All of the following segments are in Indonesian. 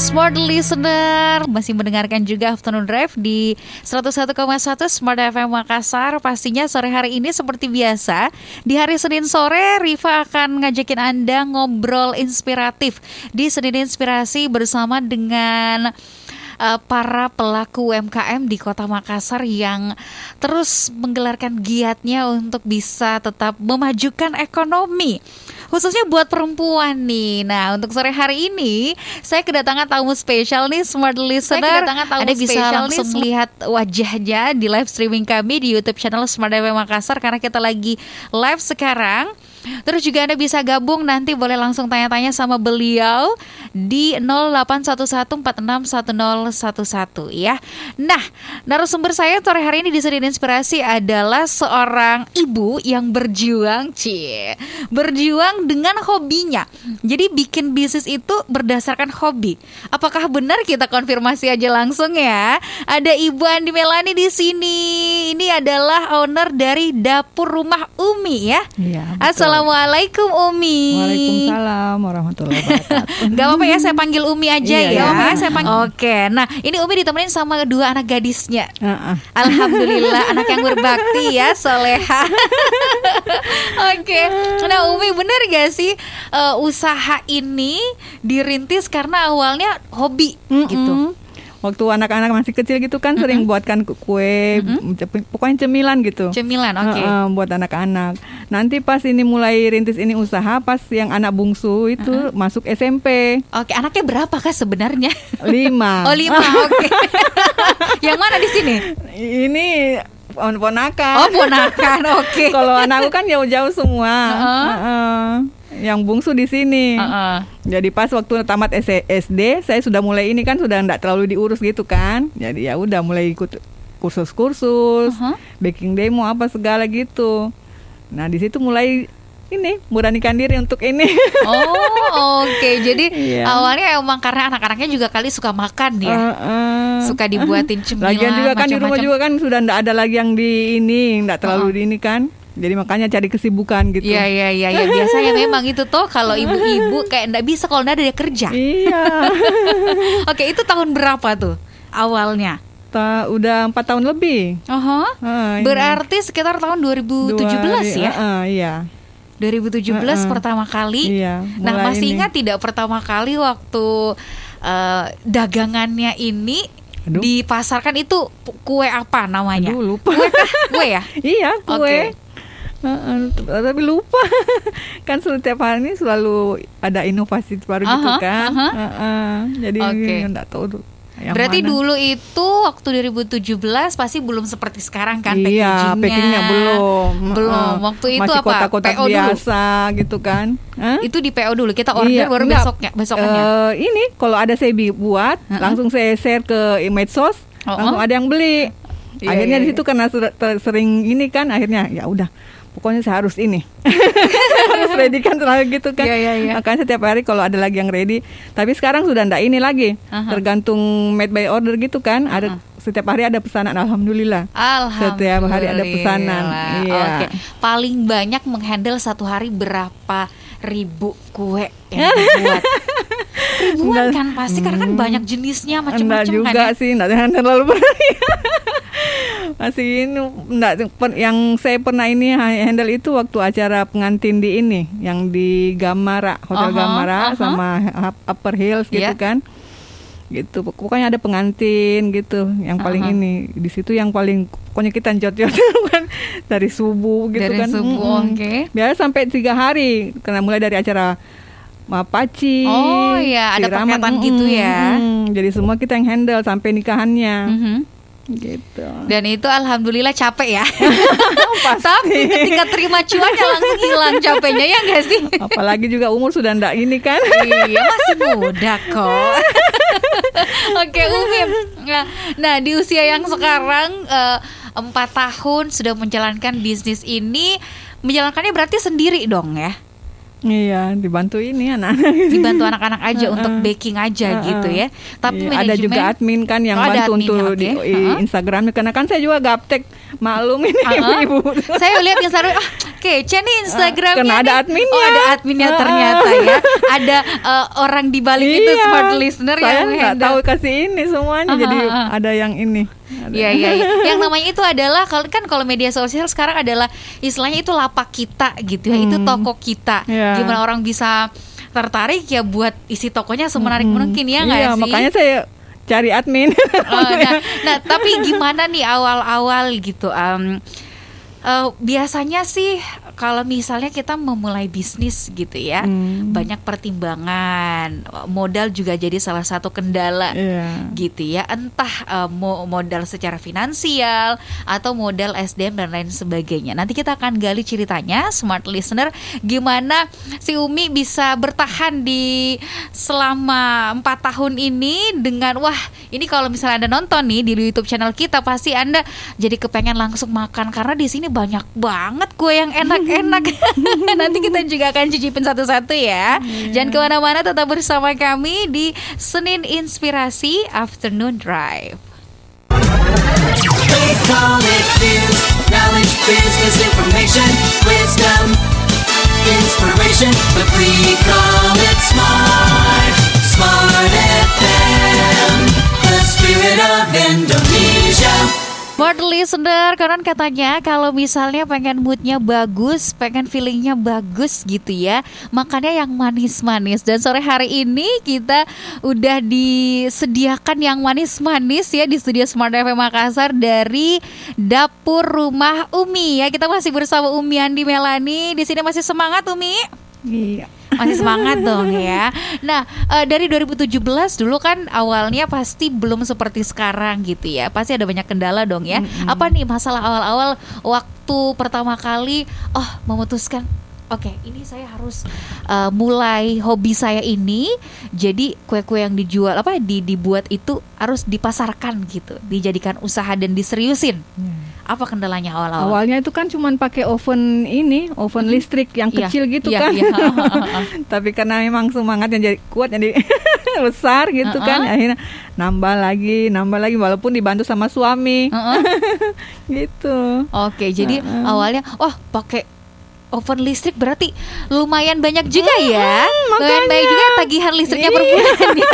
Smart listener. Masih mendengarkan juga Afternoon Drive di 101,1 Smart FM Makassar. Pastinya sore hari ini seperti biasa di hari Senin sore Riva akan ngajakin Anda ngobrol inspiratif. Di Senin Inspirasi bersama dengan uh, para pelaku UMKM di Kota Makassar yang terus menggelarkan giatnya untuk bisa tetap memajukan ekonomi khususnya buat perempuan nih. Nah, untuk sore hari ini saya kedatangan tamu spesial nih Smart Listener. Saya kedatangan tamu Anda bisa langsung nih, lihat wajahnya di live streaming kami di YouTube channel Smart FM Makassar karena kita lagi live sekarang. Terus juga Anda bisa gabung nanti boleh langsung tanya-tanya sama beliau di 0811461011 ya. Nah, narasumber saya sore hari ini di Senin Inspirasi adalah seorang ibu yang berjuang, cie, berjuang dengan hobinya. Jadi bikin bisnis itu berdasarkan hobi. Apakah benar kita konfirmasi aja langsung ya? Ada Ibu Andi Melani di sini. Ini adalah owner dari Dapur Rumah Umi ya. Iya. Assalamualaikum Umi. Waalaikumsalam warahmatullahi wabarakatuh. Gak apa-apa ya saya panggil Umi aja Iya, ya. iya. Saya panggil. Oke. Nah, ini Umi ditemenin sama dua anak gadisnya. Heeh. Alhamdulillah anak yang berbakti ya soleha. Oke, nah Umi bener gak sih eh, usaha ini dirintis karena awalnya hobi gitu? Waktu anak-anak masih kecil gitu kan sering buatkan ku- kue, cep- pokoknya cemilan gitu. Cemilan, oke. Heeh, buat anak-anak. Nanti pas ini mulai rintis ini usaha, pas yang anak bungsu itu masuk SMP Oke, anaknya berapa kah sebenarnya? lima. Oh lima, oke. yang mana di sini? Ini pon- ponakan. Oh ponakan, oke. Kalau anakku kan jauh-jauh semua. Heeh. Heeh. Yang bungsu di sini. Heeh. Jadi pas waktu tamat SD, saya sudah mulai ini kan sudah enggak terlalu diurus gitu kan. Jadi ya udah mulai ikut kursus-kursus, Uh-huh. baking demo apa segala gitu. Nah, di situ mulai ini beranikan diri untuk ini. Oh, oke. Jadi Iya. awalnya emang karena anak-anaknya juga kali suka makan ya. Heeh. Suka dibuatin cemilan Lagian juga kan di rumah juga kan sudah enggak ada lagi yang di ini, enggak terlalu Uh-uh. di ini kan. Jadi makanya cari kesibukan gitu. Iya iya iya ya. biasanya memang itu tuh kalau ibu-ibu kayak nggak bisa kalau nggak ada dia kerja. Iya. Oke itu tahun berapa tuh awalnya? Ta- udah empat tahun lebih. Ini. Berarti sekitar tahun 2017 Dua- ya? Heeh, iya. 2017 Heeh. pertama kali. Iya. Nah masih ini. ingat tidak pertama kali waktu eh, dagangannya ini Aduh. dipasarkan itu kue apa namanya? Aduh, lupa. Kue kah? Kue ya? Iya Oke. Kue. Heeh, tapi lupa kan setiap hari ini selalu ada inovasi baru gitu Aha, kan. aha. Heeh, jadi Oke. nggak tahu tuh yang Berarti mana. dulu itu waktu 2017 pasti belum seperti sekarang kan iya packagingnya. packingnya belum Belum. Heeh. Waktu itu masih apa? kotak-kotak PO dulu? biasa gitu kan Hah? Itu di PO dulu kita order Iya, baru enggak. besoknya besoknya. Eh, ini kalau ada saya buat Heeh. langsung saya share ke medsos Oh, langsung oh. ada yang beli Iya, akhirnya iya, di iya. situ karena sering ini kan akhirnya ya udah pokoknya saya harus ini harus ready kan selalu gitu kan Iya, iya, iya. makanya setiap hari kalau ada lagi yang ready tapi sekarang sudah ndak ini lagi Aha. tergantung made by order gitu kan ada setiap hari ada pesanan alhamdulillah Alhamdulillah. Setiap hari ada pesanan, iya. Oke. Paling banyak menghandle satu hari berapa ribu kue yang dibuat? Ribuan kan pasti karena kan banyak jenisnya Enggak macam-macam juga kan. sih, enggak terlalu berani. Masih ini enggak yang saya pernah ini handle itu waktu acara pengantin di ini yang di Gamara, Hotel Aha, Gamara aha. sama Upper Hills gitu Iya. kan. Gitu. Pokoknya ada pengantin gitu yang paling Aha. ini. Di situ yang paling pokoknya kita jot-jot kan dari subuh gitu Dari kan. subuh, Mm-mm. oke. Biasa sampai tiga hari karena mulai dari acara Mapaci, Oh, iya, ada siraman, paketan gitu ya. mm-mm. Jadi semua kita yang handle sampai nikahannya, Mhm. Gitu. Dan itu alhamdulillah capek ya. Tapi ketika terima cuannya langsung hilang capeknya ya enggak sih? Apalagi juga umur sudah ndak ini kan. iya masih muda kok. Oke Umi. Nah, nah di usia yang sekarang eh, empat tahun sudah menjalankan bisnis ini, menjalankannya berarti sendiri dong ya? Iya, dibantu ini anak-anak. Dibantu anak-anak aja Heeh. untuk baking aja Heeh. gitu ya. Tapi Iya, manajemen ada juga admin kan yang Oh, bantu untuk oke. di i- Heeh. Instagramnya karena kan saya juga gaptek maklum ini ibu-ibu. Saya lihat Instagram ah Oke, Ceni Instagramnya Karena ada nih- adminnya. Oh, ada adminnya ternyata ya. Ada eh, orang di balik itu Iya, smart listener saya yang nggak tahu kasih ini semuanya jadi ada yang ini Iya iya. iya. Yang namanya itu adalah kalau kan kalau media sosial sekarang adalah istilahnya itu lapak kita gitu ya. Itu Hmm. toko kita. Iya. Gimana orang bisa tertarik ya buat isi tokonya semenarik Mm-mm. mungkin ya nggak iya sih? makanya saya cari admin Oh, nah, nah, tapi gimana nih awal-awal gitu? em, eh, biasanya sih kalau misalnya kita memulai bisnis gitu ya, Hmm. banyak pertimbangan, modal juga jadi salah satu kendala. Iya. gitu ya entah mo- modal secara finansial atau modal SDM dan lain sebagainya nanti kita akan gali ceritanya smart listener gimana si Umi bisa bertahan di selama empat tahun ini dengan wah ini kalau misalnya anda nonton nih di YouTube channel kita pasti anda jadi kepengen langsung makan karena di sini banyak banget kue yang enak-enak nanti kita juga akan cicipin satu-satu ya jangan ke mana-mana tetap bersama kami di Senin Inspirasi Afternoon Drive. They call it news, knowledge, business information, wisdom, inspiration. But we call it smart, smart FM. The spirit of Indonesia. Smart listener, konon katanya kalau misalnya pengen moodnya bagus, pengen feelingnya bagus gitu ya, makannya yang manis-manis. Dan sore hari ini kita udah disediakan yang manis-manis ya di studio Smart FM Makassar dari dapur rumah Umi ya. Kita masih bersama Umi Andi Melani. Di sini masih semangat Umi. Iya. Masih semangat dong ya. Nah, eh, dari 2017 dulu kan awalnya pasti belum seperti sekarang gitu ya. Pasti ada banyak kendala dong ya. Apa nih masalah awal-awal waktu pertama kali oh memutuskan Oke, ini saya harus eh, mulai hobi saya ini. Jadi kue-kue yang dijual apa di dibuat itu harus dipasarkan gitu, dijadikan usaha dan diseriusin. Apa kendalanya awal-awal? Awalnya itu kan cuman pakai oven ini, oven listrik yang Iya, kecil gitu iya, kan. iya. Tapi karena memang semangatnya jadi kuat jadi besar gitu kan, Uh-uh. akhirnya nambah lagi, nambah lagi walaupun dibantu sama suami. Heeh. gitu. Oke, jadi Heeh. awalnya wah pakai oven listrik berarti lumayan banyak juga ya. Lumayan makanya. banyak juga tagihan listriknya per Iya. bulan ya.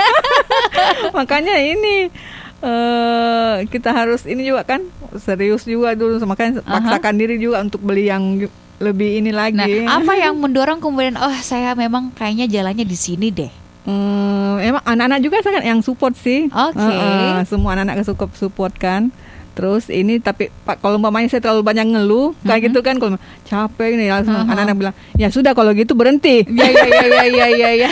Makanya ini eh kita harus ini juga kan serius juga dulu makanya Aha. paksakan diri juga untuk beli yang lebih ini lagi. Nah, apa yang mendorong kemudian oh saya memang kayaknya jalannya di sini deh. Hmm, emang anak-anak juga sangat yang support sih. Oke. Heeh, semua anak-anak suka support kan. Terus ini tapi Pak kalau umpamanya saya terlalu banyak ngeluh kayak gitu kan kalau capek nih langsung Mhm. anak-anak bilang ya sudah kalau gitu berhenti. Iya iya iya iya iya iya.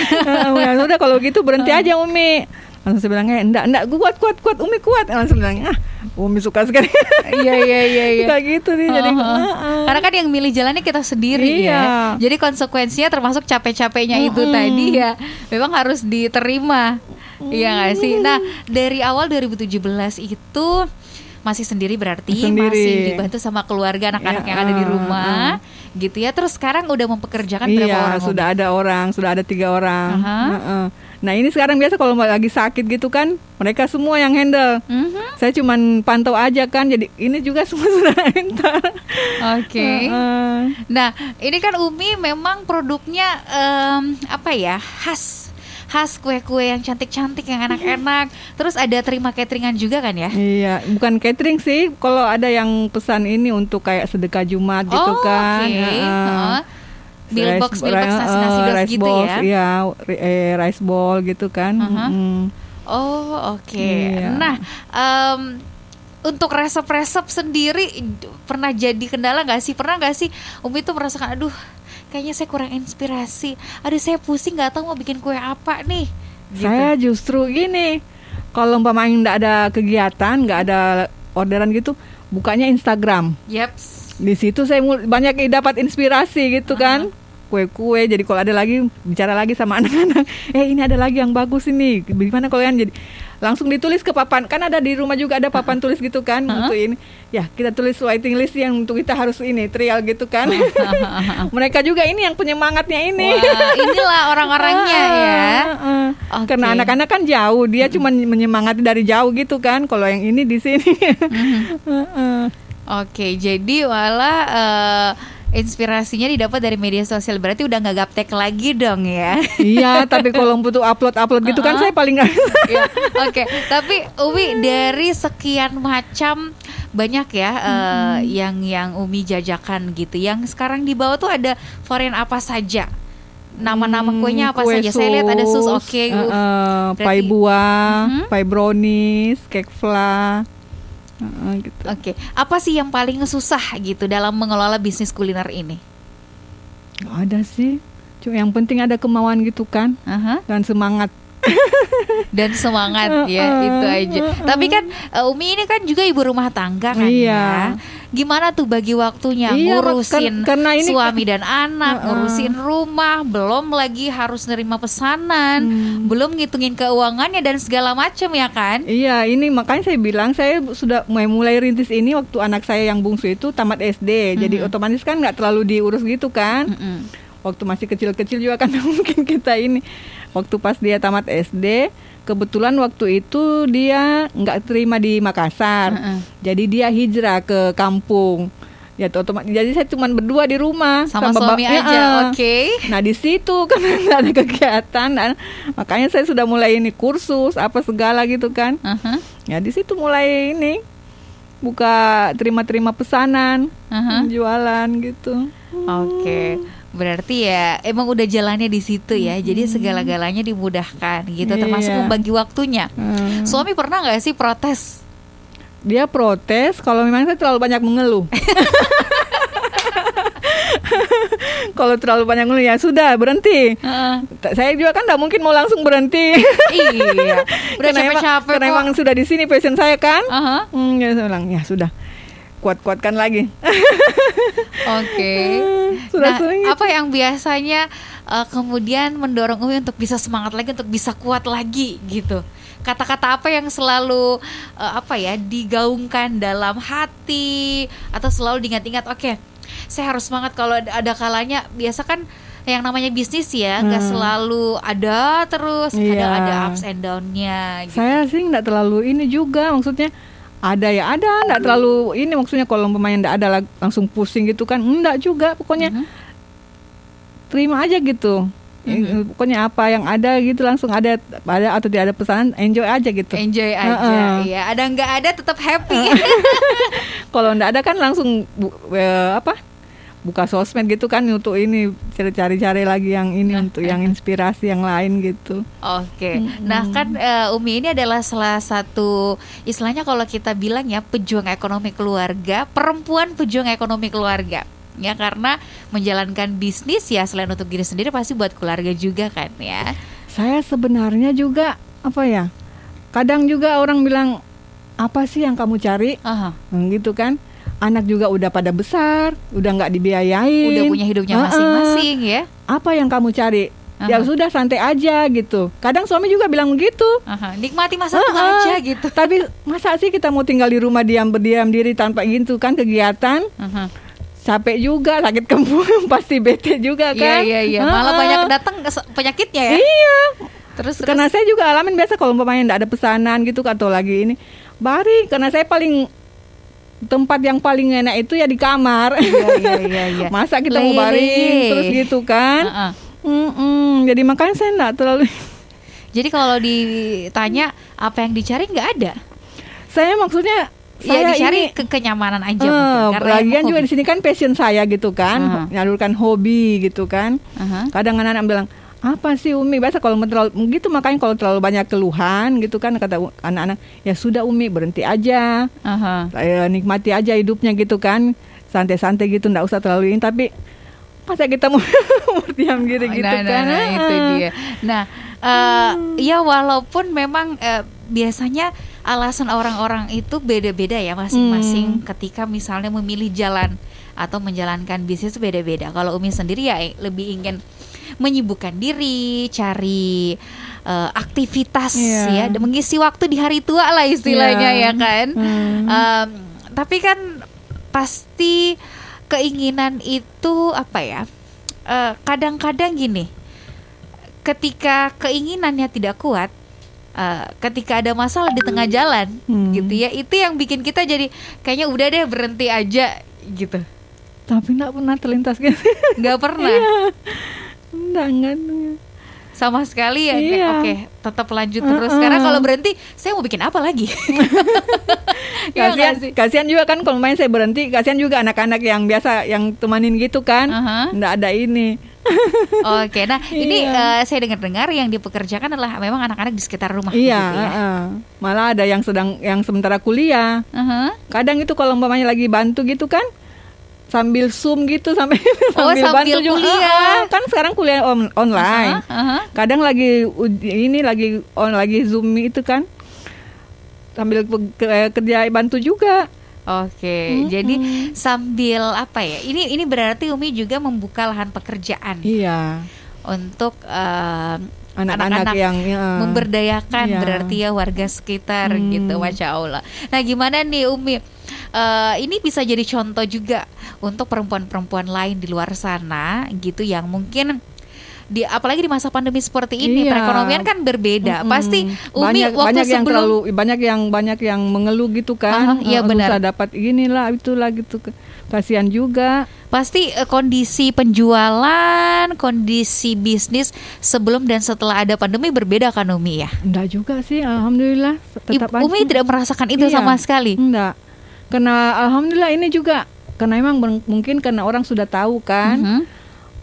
ya sudah kalau gitu berhenti aja Umi. Langsung saya bilang eh enggak enggak kuat kuat kuat Umi kuat. Langsung bilang ah Umi suka sekali. Iya iya iya iya. kayak gitu nih jadi. Heeh. heeh. Karena kan yang milih jalannya kita sendiri Iya. ya. Jadi konsekuensinya termasuk capek-capeknya itu Mm-mm. tadi ya memang harus diterima. Iya nggak sih? Nah, dari awal 2017 itu masih sendiri berarti Sendiri. masih dibantu sama keluarga anak-anak Ya, yang ada di ah, rumah gitu ya. Terus sekarang udah mempekerjakan berapa iya, orang? Om? sudah ada orang, sudah ada tiga orang. Aha. Heeh. Nah ini sekarang biasa kalau lagi sakit gitu kan, mereka semua yang handle. Mhm. Saya cuman pantau aja kan, jadi ini juga semua sudah entar. Oke. Heeh. Nah, ini kan Umi memang produknya em, apa ya khas khas kue-kue yang cantik-cantik yang enak-enak. Terus ada terima cateringan juga kan ya? Iya, bukan catering sih. Kalau ada yang pesan ini untuk kayak sedekah Jumat gitu oh, kan. Oke. heeh. Heeh. Meal Rice- box, meal box ri- nasi-nasi rice gitu balls, ya. Iya, eh, rice ball gitu kan. Aha. Mm. Oh, oke. Iya. Nah, em, untuk resep-resep sendiri pernah jadi kendala nggak sih? Pernah nggak sih Umi tuh merasakan aduh, kayaknya saya kurang inspirasi. Aduh, saya pusing nggak tahu mau bikin kue apa nih. Gitu. Saya justru gini, kalau umpamanya nggak ada kegiatan, nggak ada orderan gitu, bukanya Instagram. Yeps. Di situ saya banyak dapat inspirasi gitu kan. Kue-kue, jadi kalau ada lagi bicara lagi sama anak-anak, eh ini ada lagi yang bagus ini, gimana kalau yang jadi langsung ditulis ke papan, kan ada di rumah juga ada papan tulis gitu kan untuk ini, ya kita tulis waiting list yang untuk kita harus ini trial gitu kan. Mereka juga ini yang penyemangatnya ini. Wah, inilah orang-orangnya ya. Oke. Karena anak-anak kan jauh, dia cuma menyemangati dari jauh gitu kan. Kalau yang ini di sini. Mhm. Heeh. Oke, jadi malah eh, inspirasinya didapat dari media sosial berarti udah nggak gaptek lagi dong ya. iya, tapi kalau butuh upload-upload gitu kan Uh-uh. saya paling nggak Ya, Oke, tapi Umi dari sekian macam banyak ya eh, yang yang Umi jajakan gitu. Yang sekarang di bawah tuh ada varian apa saja? Nama-nama Hmm, kuenya apa kue saja? Saya lihat ada sus, oke. eh, eh, Berarti- pai buah, Mhm. pai brownies, cake fla, gitu. Oke, apa sih yang paling susah gitu dalam mengelola bisnis kuliner ini? Nggak ada sih. Cuma yang penting ada kemauan gitu kan Aha. dan semangat. Dan semangat ya itu aja. Tapi kan uh, Umi ini kan juga ibu rumah tangga kan Iya. ya. Gimana tuh bagi waktunya Iya, ngurusin kan- karena ini suami dan anak, Uh-uh. ngurusin rumah, belum lagi harus nerima pesanan, Hmm. belum ngitungin keuangannya dan segala macam ya kan? Iya, ini makanya saya bilang saya sudah mulai mulai rintis ini waktu anak saya yang bungsu itu tamat SD. Jadi Mhm. otomatis kan nggak terlalu diurus gitu kan. Mm-mm. Waktu masih kecil-kecil juga kan mungkin kita ini. Waktu pas dia tamat SD, kebetulan waktu itu dia nggak terima di Makassar. Mm-mm. Jadi dia hijrah ke kampung. Ya otomatis jadi saya cuma berdua di rumah Sama, bap- suami aja, oke? Nah di situ kan nggak ada kegiatan, dan makanya saya sudah mulai ini kursus apa segala gitu kan. Aha, Ya di situ mulai ini buka terima-terima pesanan, aha. jualan gitu. Oke, berarti ya emang udah jalannya di situ ya. Jadi segala-galanya dimudahkan gitu, termasuk Iya. membagi waktunya. Hmm. Suami pernah nggak sih protes? Dia protes kalau memang saya terlalu banyak mengeluh. kalau terlalu banyak mengeluh ya sudah berhenti. Ta- Saya juga kan nggak mungkin mau langsung berhenti. iya, udah Karena emang- capek-capek Karena emang sudah di sini passion saya kan. Aha, Hmm, ya saya bilang ya sudah kuat-kuatkan lagi. Oke. Sudah Nah, apa yang biasanya uh, kemudian mendorong Umi untuk bisa semangat lagi, untuk bisa kuat lagi gitu? Kata-kata apa yang selalu uh, apa ya digaungkan dalam hati atau selalu diingat-ingat? Oke, saya harus semangat kalau ada, ada kalanya. Biasa kan yang namanya bisnis ya, nggak Hmm. selalu ada terus, kadang Iya. ada ups and down-nya. Gitu. Saya sih nggak terlalu ini juga maksudnya ada ya ada nggak terlalu ini maksudnya kalau pemain nggak ada langsung pusing gitu kan enggak juga pokoknya Mhm. terima aja gitu Mhm. pokoknya apa yang ada gitu langsung ada ada atau tidak ada pesanan enjoy aja gitu Enjoy aja, Heeh. ya. Ada nggak ada tetap happy. kalau nggak ada kan langsung bu- eh, apa buka sosmed gitu kan untuk ini cari-cari lagi yang ini Nah, untuk yang inspirasi yang lain gitu Oke, nah kan eh, Umi ini adalah salah satu istilahnya kalau kita bilang ya pejuang ekonomi keluarga, perempuan pejuang ekonomi keluarga. Ya karena menjalankan bisnis ya selain untuk diri sendiri pasti buat keluarga juga kan ya. Saya sebenarnya juga apa ya? Kadang juga orang bilang apa sih yang kamu cari? Aha, Hmm, gitu kan? Anak juga udah pada besar, udah nggak dibiayain. udah punya hidupnya masing-masing ya. Apa yang kamu cari? Ya Aha. sudah santai aja gitu. Kadang suami juga bilang begitu. Aha, nikmati masa tua Heeh. aja gitu. Tapi masa sih kita mau tinggal di rumah diam berdiam diri tanpa gitu kan kegiatan? Aha. Capek juga, sakit kembung, pasti bete juga Iya kan? iya iya, malah Heeh. banyak datang penyakitnya ya. Iya. Terus terus. Karena saya juga alamin biasa kalau umpamanya nggak ada pesanan gitu atau lagi ini bari karena saya paling tempat yang paling enak itu ya di kamar. Iya iya iya iya. Masa kita mau baring terus gitu kan? Heeh. Mm-mm, Jadi makanya saya nggak terlalu. Jadi kalau ditanya apa yang dicari nggak ada. saya maksudnya Ya saya dicari ini ke kenyamanan aja eh, mungkin, karena lagian juga di sini kan passion saya gitu kan, Aha. nyalurkan hobi gitu kan. Aha. Kadang anak-anak bilang apa sih Umi biasa kalau terlalu gitu makanya kalau terlalu banyak keluhan gitu kan kata anak-anak ya sudah Umi berhenti aja Aha. Eh, nikmati aja hidupnya gitu kan santai-santai gitu nggak usah terlalu ini tapi masa kita mau berdiam diri gitu nah, nah, kan nah, itu Ah. dia. Nah, eh, ya walaupun memang eh, biasanya alasan orang-orang itu beda-beda ya masing-masing Hmm. ketika misalnya memilih jalan atau menjalankan bisnis beda-beda. Kalau Umi sendiri ya eh, lebih ingin menyibukkan diri, cari eh, aktivitas Iya. ya, mengisi waktu di hari tua lah istilahnya Iya. ya kan. Hmm. Em, tapi kan pasti keinginan itu apa ya? eh, Kadang-kadang gini, ketika keinginannya tidak kuat, eh, ketika ada masalah di tengah jalan, Hmm. gitu ya, itu yang bikin kita jadi kayaknya udah deh berhenti aja gitu. Tapi nggak pernah terlintas gitu. Nggak pernah. Iya. Enggak, enggak. Sama sekali ya. Iya. Oke, tetap lanjut terus. Uh-uh. Karena kalau berhenti, saya mau bikin apa lagi? Iya Kasihan, sih? kasihan juga kan kalau main saya berhenti, kasihan juga anak-anak yang biasa yang temanin gitu kan. Aha. Nggak ada ini. Oke, nah ini Iya. eh, saya dengar-dengar yang dipekerjakan adalah memang anak-anak di sekitar rumah. iya, gitu ya. heeh. malah ada yang sedang yang sementara kuliah. Aha. Kadang itu kalau umpamanya lagi bantu gitu kan sambil zoom gitu sampai Oh, sambil kuliah. Ah, ah, kan sekarang kuliah on- online. Aha, aha. Kadang lagi ini lagi on lagi zoom itu kan sambil kerja bantu juga. Oke, jadi sambil apa ya? Ini ini berarti Umi juga membuka lahan pekerjaan Iya. untuk eh, Anak-anak anak-anak yang ya, memberdayakan Iya. berarti ya warga sekitar Hmm. gitu, masya Allah. Nah, gimana nih Umi? Eh, ini bisa jadi contoh juga untuk perempuan-perempuan lain di luar sana gitu yang mungkin di apalagi di masa pandemi seperti ini Iya. perekonomian kan berbeda. Mm-mm. Pasti Umi banyak waktu banyak yang sebelum terlalu banyak yang banyak yang mengeluh gitu kan. Aha, iya Eh, benar. dapat inilah itulah gitu. Kasihan juga. Pasti eh, kondisi penjualan, kondisi bisnis sebelum dan setelah ada pandemi berbeda kan Umi ya. Enggak juga sih, alhamdulillah tetap Ibu- Umi aja. tidak merasakan itu Iya. sama sekali. Enggak. Karena alhamdulillah ini juga karena emang mungkin karena orang sudah tahu kan. Mhm.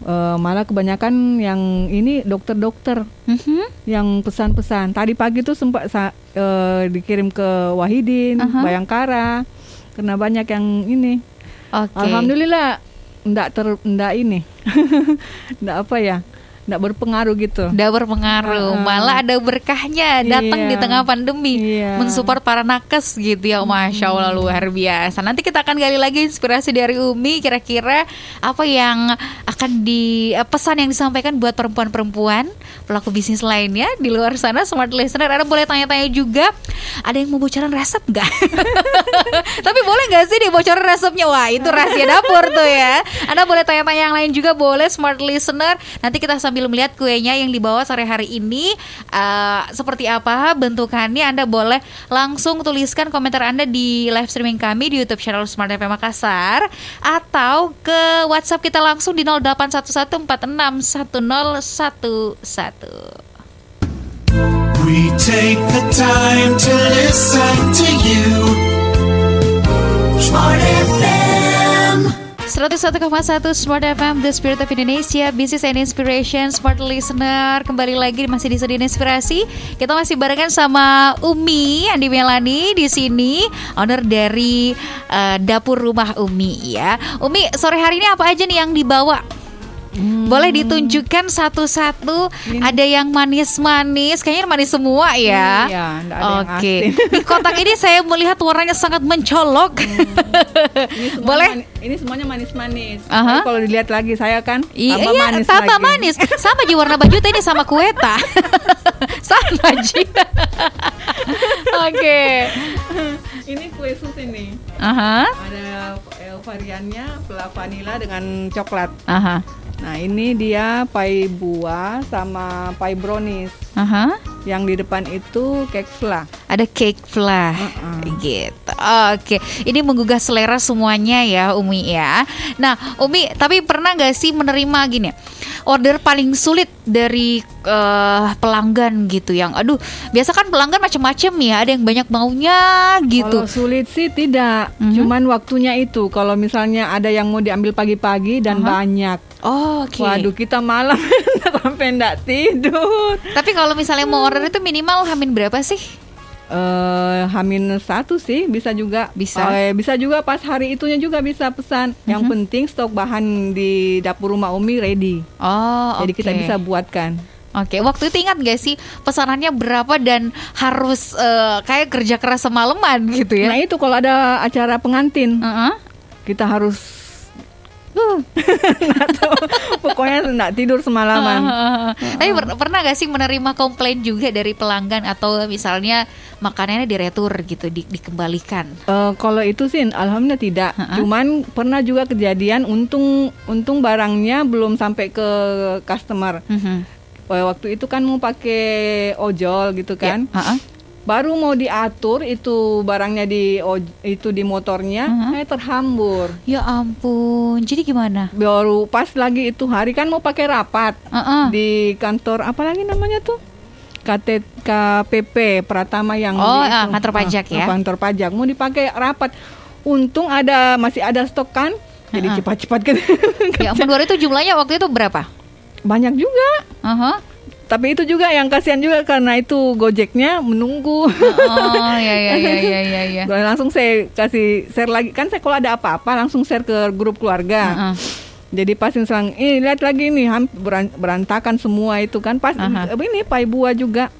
Eh, malah kebanyakan yang ini dokter-dokter Mhm. yang pesan-pesan. Tadi pagi tuh sempat sa- eh, dikirim ke Wahidin, Aha. Bayangkara. Karena banyak yang ini. Oke. Alhamdulillah enggak ter enggak ini. enggak apa ya? Enggak berpengaruh gitu. Udah berpengaruh, Heeh. malah ada berkahnya datang Iya. di tengah pandemi, Iya. mensupport para nakes gitu ya, masya Allah luar biasa. Nanti kita akan gali lagi inspirasi dari Umi, kira-kira apa yang akan di eh, pesan yang disampaikan buat perempuan-perempuan pelaku bisnis lainnya di luar sana, smart listener. Anda boleh tanya-tanya juga, ada yang mau bocoran resep nggak? Tapi boleh nggak sih dibocorin resepnya? Wah itu rahasia dapur tuh ya. Anda boleh tanya-tanya yang lain juga boleh smart listener. Nanti kita sambil melihat kuenya yang dibawa sore hari ini eh, seperti apa bentukannya. Anda boleh langsung tuliskan komentar Anda di live streaming kami di YouTube channel Smart FM Makassar atau ke WhatsApp kita langsung di 0811461011. We take the time to listen to you. Smart FM. 101,1 Smart FM The Spirit of Indonesia Business and Inspiration Smart Listener. Kembali lagi masih di Sedih Inspirasi. Kita masih barengan sama Umi Andi Melani di sini Owner dari eh, Dapur Rumah Umi ya. Umi sore hari ini apa aja nih yang dibawa? Boleh ditunjukkan satu-satu Ada yang manis-manis Kayaknya manis semua ya Iya, ada Oke. Di kotak ini saya melihat warnanya sangat mencolok Ini semuanya Boleh? mani- ini semuanya manis-manis. Aha. Tapi Kalau dilihat lagi saya kan Iya, tambah iya, manis tambah lagi. manis. Sama ji warna baju ini sama kueta. sama ji. Oke. ini kue sus ini. Aha. Ada eh, variannya vanila dengan coklat. Aha. Nah, ini dia pai buah sama pai brownies. Aha. Yang di depan itu cake fla. Ada cake flah. Uh-uh. Gitu. Oke. Ini menggugah selera semuanya ya, Umi ya. Nah, Umi, tapi pernah nggak sih menerima gini? Order paling sulit dari eh, pelanggan gitu yang aduh, biasa kan pelanggan macam-macam ya, ada yang banyak maunya gitu. Kalau sulit sih tidak, Mhm. cuman waktunya itu. Kalau misalnya ada yang mau diambil pagi-pagi dan Aha. banyak. Oh, Oke. Waduh, kita malam sampai enggak tidur. Tapi kalau misalnya mau order itu minimal hamin berapa sih? eh Hamin satu sih bisa juga Bisa. Eh, bisa juga pas hari itunya juga bisa pesan. Yang penting stok bahan di dapur rumah Umi ready. Oh, Jadi oke. kita bisa buatkan. Oke, waktu itu ingat gak sih pesanannya berapa dan harus eh, kayak kerja keras semalaman gitu Nah ya? itu kalau ada acara pengantin Heeh. kita harus uh, tahu. pokoknya nggak tidur semalaman. Tapi per- pernah gak sih menerima komplain juga dari pelanggan atau misalnya makanannya diretur gitu, di- dikembalikan? Eh, kalau itu sih alhamdulillah tidak. Ha-ha. Cuman pernah juga kejadian untung untung barangnya belum sampai ke customer. Mhm. Eh, Waktu itu kan mau pakai ojol gitu kan. Ya, heeh. Baru mau diatur itu barangnya di itu di motornya Mhm. eh terhambur Ya ampun. Jadi gimana? baru pas lagi itu hari kan mau pakai rapat Heeh. di kantor apa lagi namanya tuh KT, KPP Pratama yang Oh, di itu. kantor pajak Ah, ya. kantor pajak mau dipakai rapat untung ada masih ada stok kan jadi ah. cepat-cepat ke Ya ampun, itu jumlahnya waktu itu berapa? banyak juga Aha. Tapi itu juga yang kasihan juga karena itu gojeknya menunggu Oh, ya ya ya ya ya ya. langsung saya kasih share lagi kan saya kalau ada apa-apa langsung share ke grup keluarga Heeh. Jadi pas selang, eh lihat lagi nih berantakan semua itu kan pas Aha. ini Pai Bua juga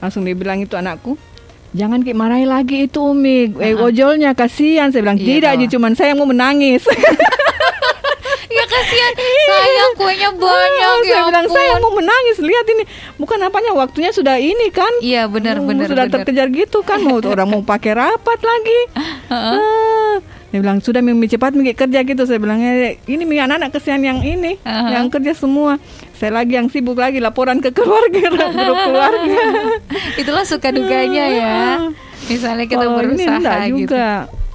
langsung dia bilang itu anakku jangan kayak marahi lagi itu Umi eh Aha. ojolnya kasihan saya bilang Iya tidak. Ji cuman saya mau menangis kasihan. Sayang kuenya banyak ya saya bilang saya mau menangis lihat ini bukan apanya waktunya sudah ini kan Iya benar Hmm, benar sudah benar. terkejar gitu kan mau orang mau pakai rapat lagi Heeh. Ah, dia bilang sudah Mimi cepat Mimi kerja gitu saya bilangnya ini Mimi anak-anak kesian yang ini Aha. yang kerja semua saya lagi yang sibuk lagi laporan ke keluarga grup keluarga Itulah suka dukanya ya. Misalnya kita Kalau ini berusaha enggak gitu. juga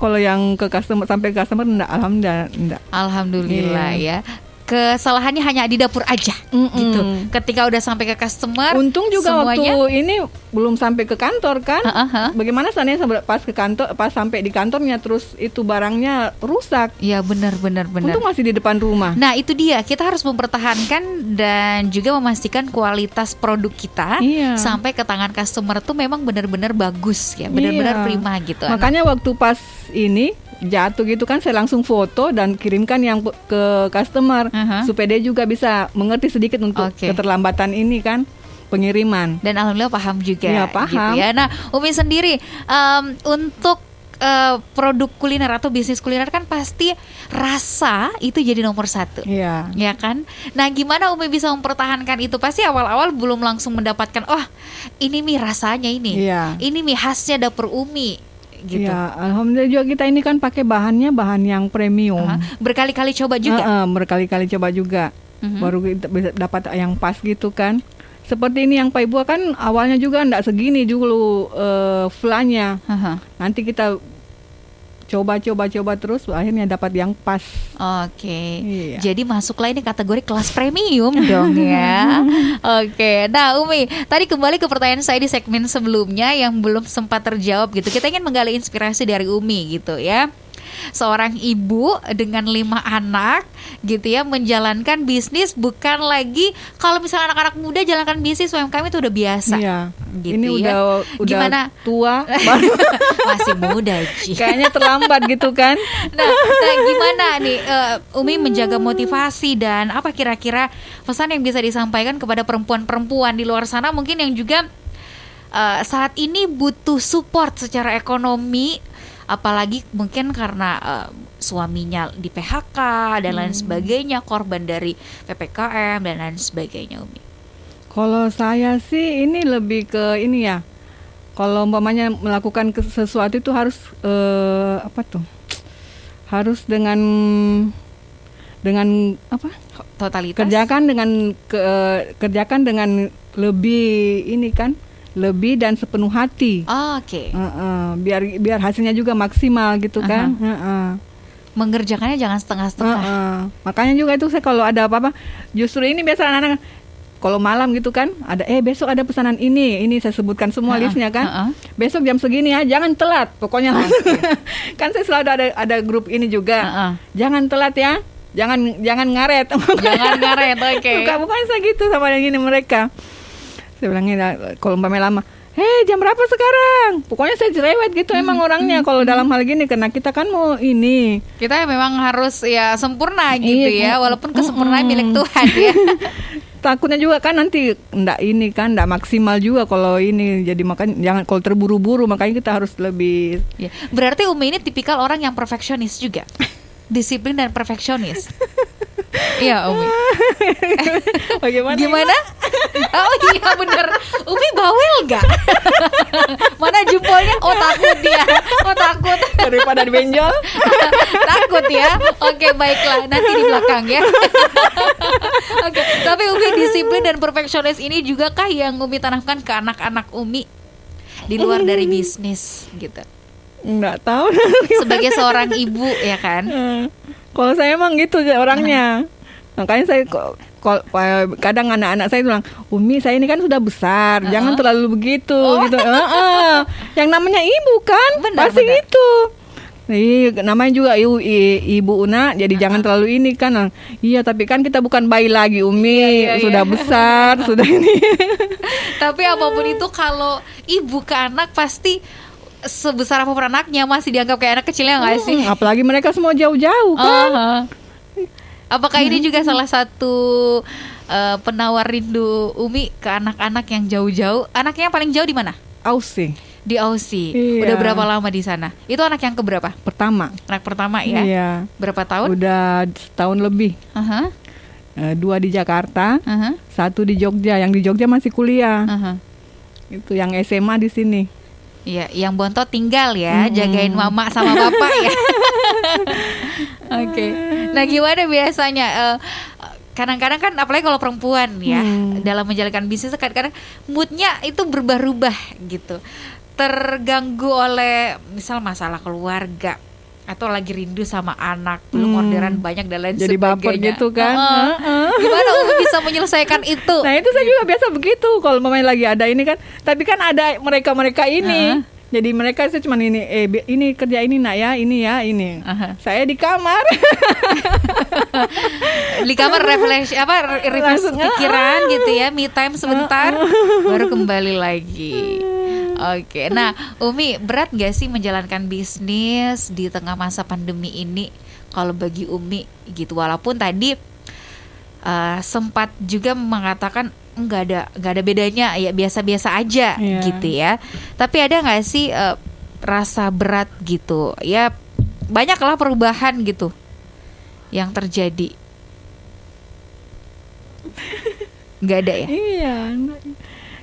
kalau yang ke customer sampai ke customer enggak alhamdulillah enggak Alhamdulillah Iya. ya. Kesalahannya hanya di dapur aja Mm-mm. gitu. Ketika udah sampai ke customer, untung juga semuanya waktu ini belum sampai ke kantor kan ah, ah. bagaimana seandainya pas ke kantor pas sampai di kantornya terus itu barangnya rusak Ya benar benar benar. untung masih di depan rumah Nah itu dia kita harus mempertahankan dan juga memastikan kualitas produk kita Iya. sampai ke tangan customer tuh memang benar-benar bagus ya, benar-benar Iya. prima gitu. Makanya waktu pas ini jatuh gitu kan saya langsung foto dan kirimkan yang ke customer Aha. supaya dia juga bisa mengerti sedikit untuk Oke. keterlambatan ini kan pengiriman. dan alhamdulillah paham juga Iya, paham. gitu ya. Nah, Umi sendiri em, untuk eh, produk kuliner atau bisnis kuliner kan pasti rasa itu jadi nomor satu. Iya. Ya kan? Nah, gimana Umi bisa mempertahankan itu? Pasti awal-awal belum langsung mendapatkan, oh ini mie rasanya ini, Iya. ini mie khasnya dapur Umi, gitu. Iya, alhamdulillah juga kita ini kan pakai bahannya bahan yang premium. Aha. Berkali-kali coba juga. Heeh, berkali-kali coba juga. Mhm. Baru kita bisa dapat yang pas gitu kan. Seperti ini yang Pak Ibu kan awalnya juga enggak segini dulu eh flanya. Aha. Nanti kita coba-coba-coba terus akhirnya dapat yang pas. Oke, Iya. jadi masuklah ini kategori kelas premium dong ya. Oke, nah Umi, tadi kembali ke pertanyaan saya di segmen sebelumnya yang belum sempat terjawab gitu. Kita ingin menggali inspirasi dari Umi gitu ya. Seorang ibu dengan lima anak gitu ya menjalankan bisnis bukan lagi kalau misalnya anak-anak muda jalankan bisnis UMKM itu udah biasa. Iya. Gitu ini ya. udah udah Gimana? tua, baru Masih muda, Ci. kayaknya terlambat gitu kan. Nah, nah, gimana nih eh, Umi menjaga motivasi dan apa kira-kira pesan yang bisa disampaikan kepada perempuan-perempuan di luar sana mungkin yang juga eh, saat ini butuh support secara ekonomi apalagi mungkin karena eh, suaminya di PHK dan lain sebagainya korban dari PPKM dan lain sebagainya Umi. Kalau saya sih ini lebih ke ini ya. Kalau umpamanya melakukan sesuatu itu harus eh, apa tuh? Harus dengan dengan apa? Totalitas. Kerjakan dengan ke, kerjakan dengan lebih ini kan, lebih dan sepenuh hati. Oh, Oke. Heeh, biar biar hasilnya juga maksimal gitu kan. Heeh. Mengerjakannya jangan setengah-setengah. Heeh. Makanya juga itu saya kalau ada apa-apa, justru ini biasa anak-anak kalau malam gitu kan, ada eh besok ada pesanan ini, ini saya sebutkan semua Heeh, listnya kan. heeh. Besok jam segini ya, jangan telat. Pokoknya langsung. kan saya selalu ada ada grup ini juga. Heeh. Jangan telat ya. Jangan jangan ngaret. Jangan ngaret, oke. Bukan bukan saya gitu sama yang ini mereka. Saya bilangnya "Nah, kalau umpamanya lama, Hei jam berapa sekarang? Pokoknya saya cerewet gitu emang Hmm, orangnya kalau dalam hal gini karena kita kan mau ini. Kita memang harus ya sempurna gitu Iya, ya walaupun kesempurnaan milik Tuhan ya. Takutnya juga kan nanti ndak ini kan ndak maksimal juga kalau ini. Jadi makanya jangan kalau terburu-buru makanya kita harus lebih Ya, berarti Umi ini tipikal orang yang perfeksionis juga? Disiplin dan perfeksionis iya Umi. Bagaimana gimana? Oh iya bener. Umi bawel gak mana jempolnya? Oh takut dia. Oh takut. Daripada dibenjol? Takut ya. Oke baiklah. Nanti di belakang ya. Oke tapi Umi disiplin dan perfeksionis ini juga kah yang Umi tanamkan ke anak-anak Umi di luar dari bisnis gitu. nggak tahu. Sebagai seorang ibu ya kan. Eh, kalau saya emang gitu orangnya makanya saya kok kadang anak-anak saya bilang Umi saya ini kan sudah besar jangan terlalu begitu gitu Heeh. yang namanya ibu kan Oh. Benar, pasti benar. gitu Iya, namanya juga ibu, ibu Una, jadi jangan terlalu ini kan. Iya, tapi kan kita bukan bayi lagi, Umi. iya, iya. sudah besar, sudah ini. Tapi apa pun itu kalau ibu ke anak pasti sebesar apa pun anaknya masih dianggap kayak anak kecilnya nggak sih? Hmm, apalagi mereka semua jauh-jauh kan. Aha. Apakah ini juga salah satu eh, penawar rindu Umi ke anak-anak yang jauh-jauh? Anaknya yang paling jauh di mana? Aussie Di Aussie. Iya. Udah berapa lama di sana? Itu anak yang keberapa? pertama. Anak pertama ya? Iya. Berapa tahun? Udah setahun lebih. Aha, Eh, dua di Jakarta, aha, satu di Jogja. Yang di Jogja masih kuliah. aha. Itu yang SMA di sini. Iya, yang bontot tinggal ya, jagain mama sama bapak ya. Oke. Nah, gimana biasanya eh, kadang-kadang kan apalagi kalau perempuan ya Hmm. dalam menjalankan bisnis kadang-kadang moodnya itu berubah-ubah gitu. Terganggu oleh misal masalah keluarga atau lagi rindu sama anak, belum Hmm. orderan banyak dan lain Jadi sebagainya. baper gitu kan. Heeh. Heeh. Gimana Umi bisa menyelesaikan itu? Nah itu saya juga biasa begitu kalau mamanya lagi ada ini kan. Tapi kan ada mereka-mereka ini. Heeh. Jadi mereka itu cuma ini, eh ini kerja ini nak ya, ini ya, ini. Aha. Saya di kamar. di kamar refresh apa re- refresh pikiran gitu ya me time sebentar baru kembali lagi oke nah Umi berat gak sih menjalankan bisnis di tengah masa pandemi ini? Kalau bagi Umi gitu. Walaupun tadi eh, sempat juga mengatakan nggak ada nggak ada bedanya ya biasa-biasa aja Iya. gitu ya. Tapi ada nggak sih eh, rasa berat gitu? Ya banyaklah perubahan gitu yang terjadi. Nggak ada ya? Iya.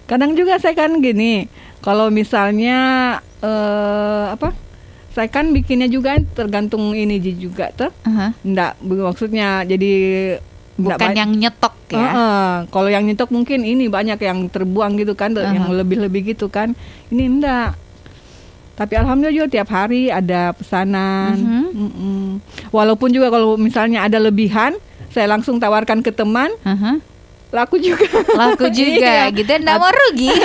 Kadang juga saya kan gini, kalau misalnya eh apa? Saya kan bikinnya juga tergantung ini juga tuh. Aha. Enggak, maksudnya jadi nggak bukan yang nyetok ya Heeh. Kalau yang nyetok mungkin ini banyak yang terbuang gitu kan, tuh, yang Aha. lebih-lebih gitu kan. Ini enggak. Tapi alhamdulillah juga tiap hari ada pesanan. Mhm. Mm-mm. Walaupun juga kalau misalnya ada lebihan, saya langsung tawarkan ke teman, Aha. Laku juga. laku juga Iya. gitu nggak mau rugi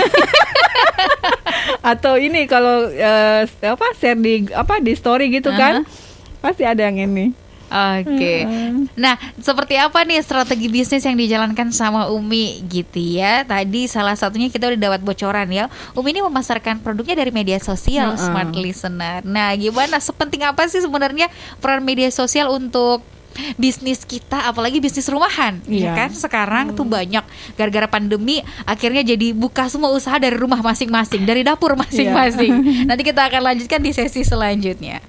Atau ini kalau eh, apa share di apa di story gitu kan, pasti ada yang ini. Oke. Nah, seperti apa nih strategi bisnis yang dijalankan sama Umi gitu ya? Tadi salah satunya kita udah dapat bocoran ya. Umi ini memasarkan produknya dari media sosial. Smart Listener. Nah, gimana sepenting apa sih sebenarnya peran media sosial untuk bisnis kita apalagi bisnis rumahan ya Iya. kan? Sekarang tuh banyak. Gara-gara pandemi akhirnya jadi buka semua usaha dari rumah masing-masing dari dapur masing-masing. Nanti kita akan lanjutkan di sesi selanjutnya.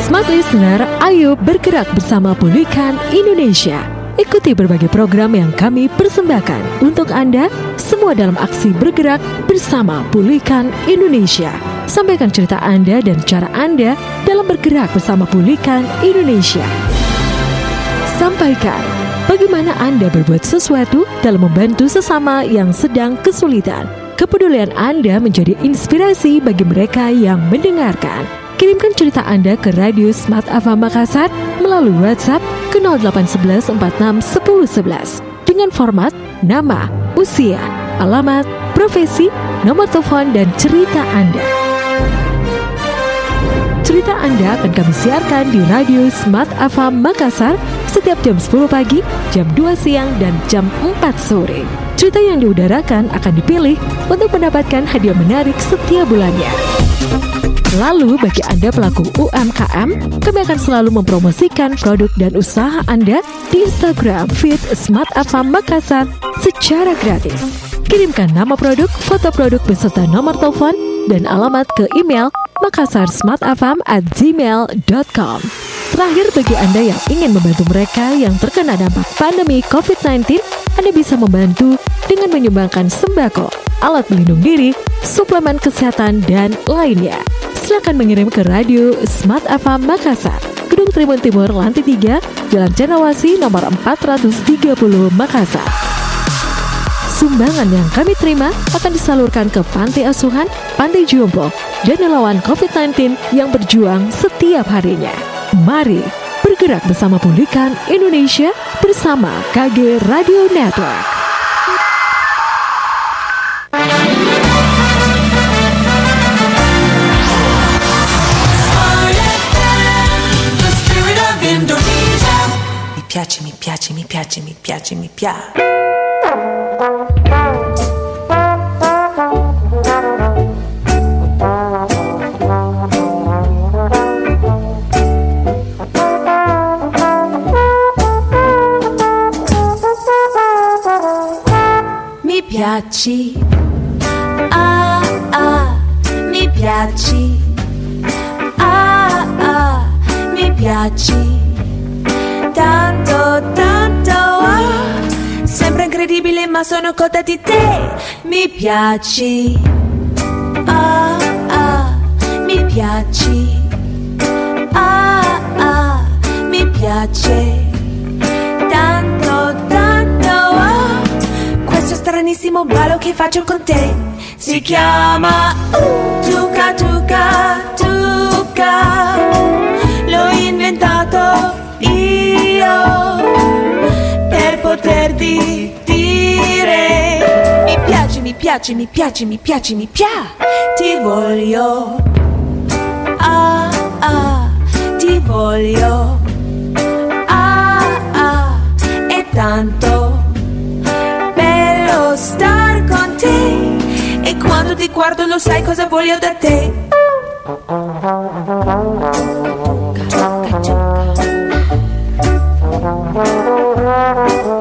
Smart Listener, ayo bergerak bersama Pulihkan Indonesia. Ikuti berbagai program yang kami persembahkan. Untuk Anda, semua dalam aksi bergerak bersama Pulihkan Indonesia. Sampaikan cerita Anda dan cara Anda dalam bergerak bersama Pulihkan Indonesia. Sampaikan bagaimana Anda berbuat sesuatu dalam membantu sesama yang sedang kesulitan. Kepedulian Anda menjadi inspirasi bagi mereka yang mendengarkan. Kirimkan cerita Anda ke Radio Smart Ava Makassar melalui WhatsApp ke 0811 46 10 11 dengan format nama, usia, alamat, profesi, nomor telepon, dan cerita Anda. Cerita Anda akan kami siarkan di Radio Smart Ava Makassar setiap jam 10 pagi, jam 2 siang, dan jam 4 sore. Cerita yang diudarakan akan dipilih untuk mendapatkan hadiah menarik setiap bulannya. Lalu bagi Anda pelaku UMKM, kami akan selalu mempromosikan produk dan usaha Anda di Instagram feed Smart Ava Makassar secara gratis. Kirimkan nama produk, foto produk beserta nomor telepon dan alamat ke email makassarsmartafam at gmail.com. Terakhir bagi Anda yang ingin membantu mereka yang terkena dampak pandemi COVID-19, Anda bisa membantu dengan menyumbangkan sembako, alat pelindung diri, suplemen kesehatan, dan lainnya. Silakan mengirim ke Radio Smart Ava Makassar, Gedung Tribun Timur, Lantai 3, Jalan Cenawasi nomor 430 Makassar. Sumbangan yang kami terima akan disalurkan ke panti asuhan, panti jompo, dan relawan COVID-19 yang berjuang setiap harinya. Mari bergerak bersama pulihkan Indonesia bersama KG Radio Network. Mi piace, mi piace, mi piace, mi piace, mi piace. Piaci, ah ah, mi piaci, ah ah, mi piaci. Tanto, tanto, ah, sembra incredibile ma sono cotta di te. Mi piaci, ah ah, mi piaci, ah ah, mi piace. Questo stranissimo ballo che faccio con te si chiama uh, Tuca Tuca Tuca. L'ho inventato io per poterti dire mi piace, mi piace, mi piace, mi piace, mi piace, ti voglio. Ti guardo lo sai cosa voglio da te. Non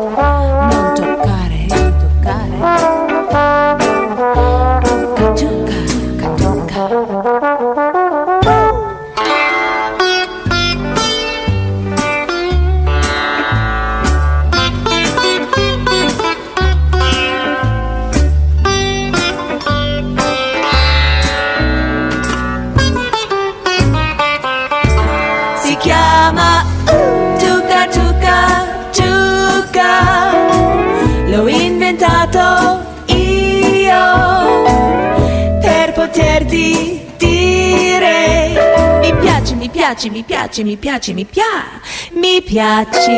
piace mi piace mi piace mi piace mi piace. Mi piaci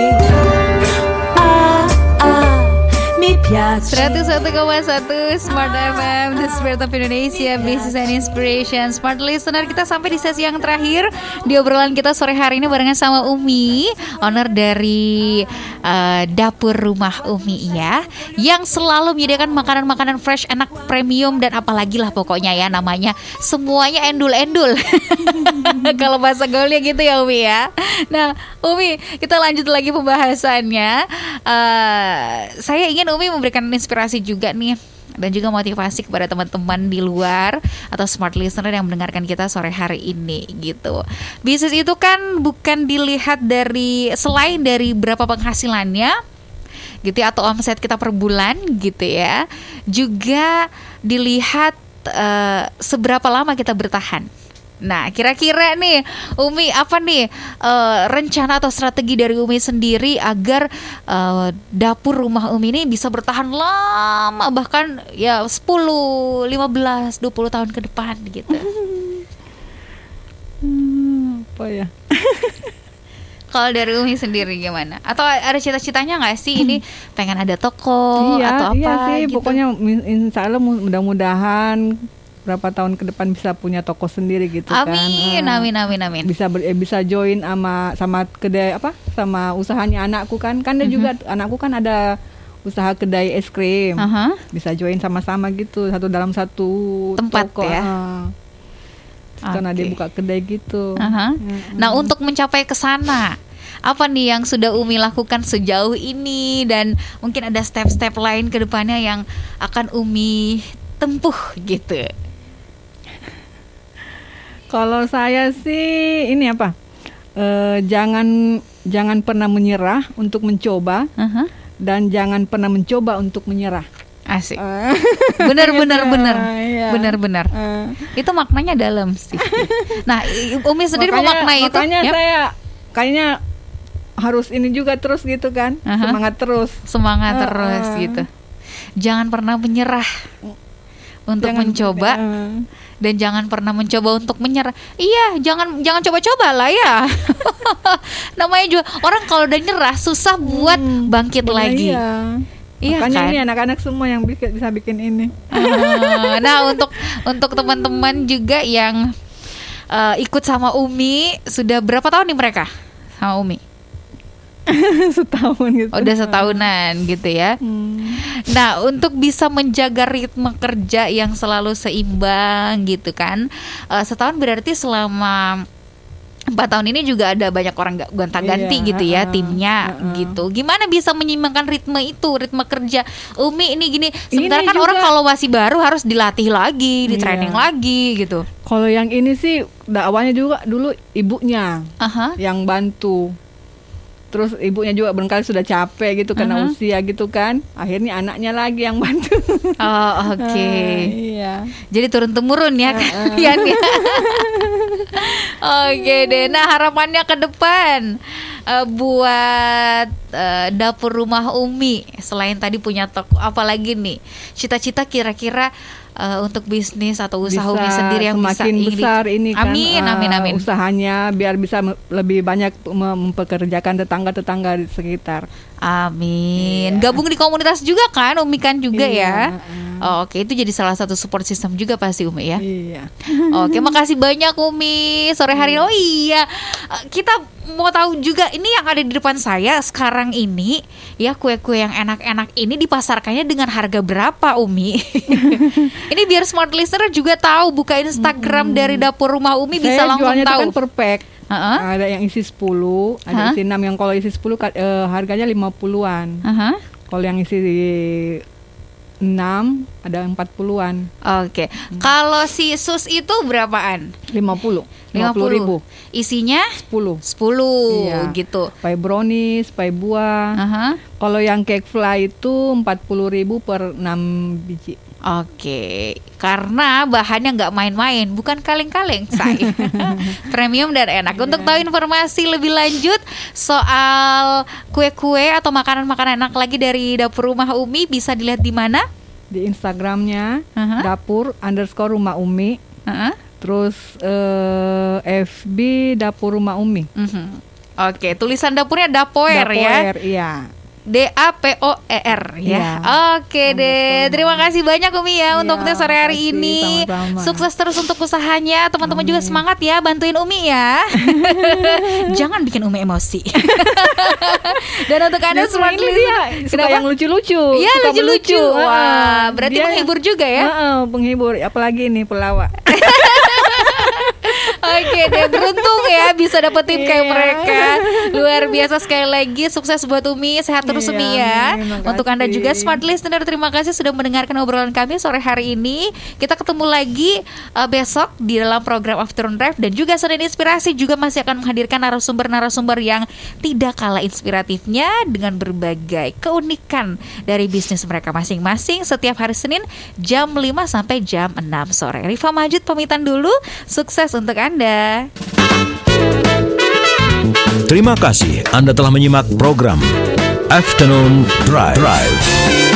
ah. ah mi piace. 101,1 Smart FM The Spirit of Indonesia Business and Inspiration. Smart Listener kita sampai di sesi yang terakhir Di obrolan kita sore hari ini barengan sama Umi Owner dari eh, Dapur Rumah Umi ya Yang selalu menyediakan makanan-makanan fresh Enak premium dan apalagi lah pokoknya ya Namanya semuanya endul-endul. Kalau bahasa gaulnya gitu ya Umi ya. Nah Umi kita lanjut lagi pembahasannya. Eh, Saya ingin Umi memberikan inspirasi juga nih dan juga motivasi kepada teman-teman di luar atau smart listener yang mendengarkan kita sore hari ini gitu. Bisnis itu kan bukan dilihat dari selain dari berapa penghasilannya gitu ya atau omset kita per bulan gitu ya. Juga dilihat eh, seberapa lama kita bertahan. Nah, kira-kira nih Umi apa nih eh, rencana atau strategi dari Umi sendiri agar eh, dapur rumah Umi ini bisa bertahan lama bahkan ya 10, 15, 20 tahun ke depan gitu. Hmm, apa ya? Kalau dari Umi sendiri gimana? Atau ada cita-citanya nggak sih ini pengen ada toko iya, atau apa iya sih, gitu? pokoknya insya Allah mu- mudah-mudahan berapa tahun ke depan bisa punya toko sendiri gitu kan. Amin, Ah, amin, amin, amin. Bisa ber- eh, bisa join sama sama kedai apa? Sama usahanya anakku kan. Kan Mhm. ada juga anakku kan ada usaha kedai es krim. Aha. Bisa join sama-sama gitu, satu dalam satu Tempat toko. ya? Terus Karena dia buka kedai gitu. Aha. Nah, untuk mencapai ke sana, apa nih yang sudah Umi lakukan sejauh ini dan mungkin ada step-step lain ke depannya yang akan Umi tempuh gitu. Kalau saya sih ini apa? Eh, jangan jangan pernah menyerah untuk mencoba Aha. dan jangan pernah mencoba untuk menyerah. Asik. Eh, Bener gitu. bener bener. Iya. Bener bener. eh. Itu maknanya dalam sih. Nah, Umi sendiri makanya, memaknai itu. makanya saya kayaknya harus ini juga terus gitu kan Aha. semangat terus semangat Ah, terus ah. gitu. jangan pernah menyerah untuk Jangan- mencoba eh, dan jangan pernah mencoba untuk menyerah. Iya, jangan jangan coba-coba lah ya. Namanya juga orang kalau udah nyerah susah buat bangkit nah, lagi. Iya. Iya Makanya kan? ini anak-anak semua yang bisa bikin ini. Ah, nah untuk untuk teman-teman juga yang eh, ikut sama Umi sudah berapa tahun nih mereka sama Umi? Setahun gitu. Udah setahunan gitu ya. Hmm. Nah untuk bisa menjaga ritme kerja yang selalu seimbang gitu kan, eh, setahun berarti selama empat tahun ini juga ada banyak orang gak gonta-ganti Iya, gitu ya heeh, timnya heeh. gitu. Gimana bisa menyeimbangkan ritme itu, ritme kerja Umi ini gini. Sementara Ini kan juga- orang kalau masih baru harus dilatih lagi, di Iya. training lagi gitu. Kalau yang ini sih dakwanya juga dulu ibunya Aha. yang bantu. Terus ibunya juga barangkali sudah capek gitu karena Aha. usia gitu kan. Akhirnya anaknya lagi yang bantu. Oh oke. iya. Jadi turun temurun ya kalian ya. Oke deh. Nah harapannya ke depan eh, buat eh, dapur rumah Umi selain tadi punya toko, apalagi nih cita-cita kira-kira eh, untuk bisnis atau usaha Umi sendiri yang bisa semakin di- besar ini kan Amin, eh, amin, amin. usahanya biar bisa lebih banyak mem- mempekerjakan tetangga-tetangga di sekitar. Amin. Gabung di komunitas juga kan Umi kan juga Iya, ya. Oh, Oke itu jadi salah satu support system juga pasti Umi ya. Iya. Oke, makasih banyak Umi. Sore hari oh iya. Eh, Kita mau tahu juga ini yang ada di depan saya sekarang ini ya kue-kue yang enak-enak ini dipasarkannya dengan harga berapa Umi? ini biar smart listener juga tahu buka Instagram dari dapur rumah Umi bisa Saya langsung jualnya itu tahu. kan per pack. Heeh. Ada yang isi 10, ada Hah? isi 6 yang kalau isi 10 ka- eh, harganya 50-an. Aha. Kalau yang isi 6 ada 40-an. Oke. Kalau si sus itu berapaan? 50. 50 ribu. Isinya 10. 10 Iya. gitu. Pie brownies, pie buah. Aha. Kalau yang cake fly itu 40 ribu per 6 biji. Oke, karena bahannya nggak main-main, bukan kaleng-kaleng, say. Premium dan enak. Untuk tahu informasi lebih lanjut soal kue-kue atau makanan-makanan enak lagi dari dapur rumah Umi bisa dilihat di mana? Di Instagramnya Aha. dapur underscore rumah umi. Heeh. Terus eh, FB dapur rumah umi. Mhm. Oke, tulisan dapurnya Dapoer, ya. Dapoer, iya. D A P O E R ya. Iya. Oke deh. Terima kasih banyak Umi ya Iya, untuk tes sore hari makasih, ini. sama-sama. Sukses terus untuk usahanya. Teman-teman juga semangat ya bantuin Umi ya. Jangan bikin Umi emosi. Dan untuk Anda smart ini listener, dia suka yang lucu-lucu. Iya lucu-lucu. Wah, berarti Dia- menghibur juga ya. Heeh, penghibur. Apalagi ini pelawak. Oke deh beruntung ya bisa dapet tim kayak Iya. mereka. Luar biasa sekali lagi Sukses buat Umi Sehat terus Iya, Umi ya. amin, Untuk Anda juga smart listener Terima kasih sudah mendengarkan obrolan kami sore hari ini. Kita ketemu lagi uh, besok Di dalam program Afternoon Drive Dan juga Senin Inspirasi Juga masih akan menghadirkan narasumber-narasumber Yang tidak kalah inspiratifnya Dengan berbagai keunikan Dari bisnis mereka masing-masing Setiap hari Senin Jam 5 sampai jam 6 sore. Rifa Majid pamitan dulu. Sukses untuk Anda Terima kasih Anda telah menyimak program Afternoon Drive. Drive.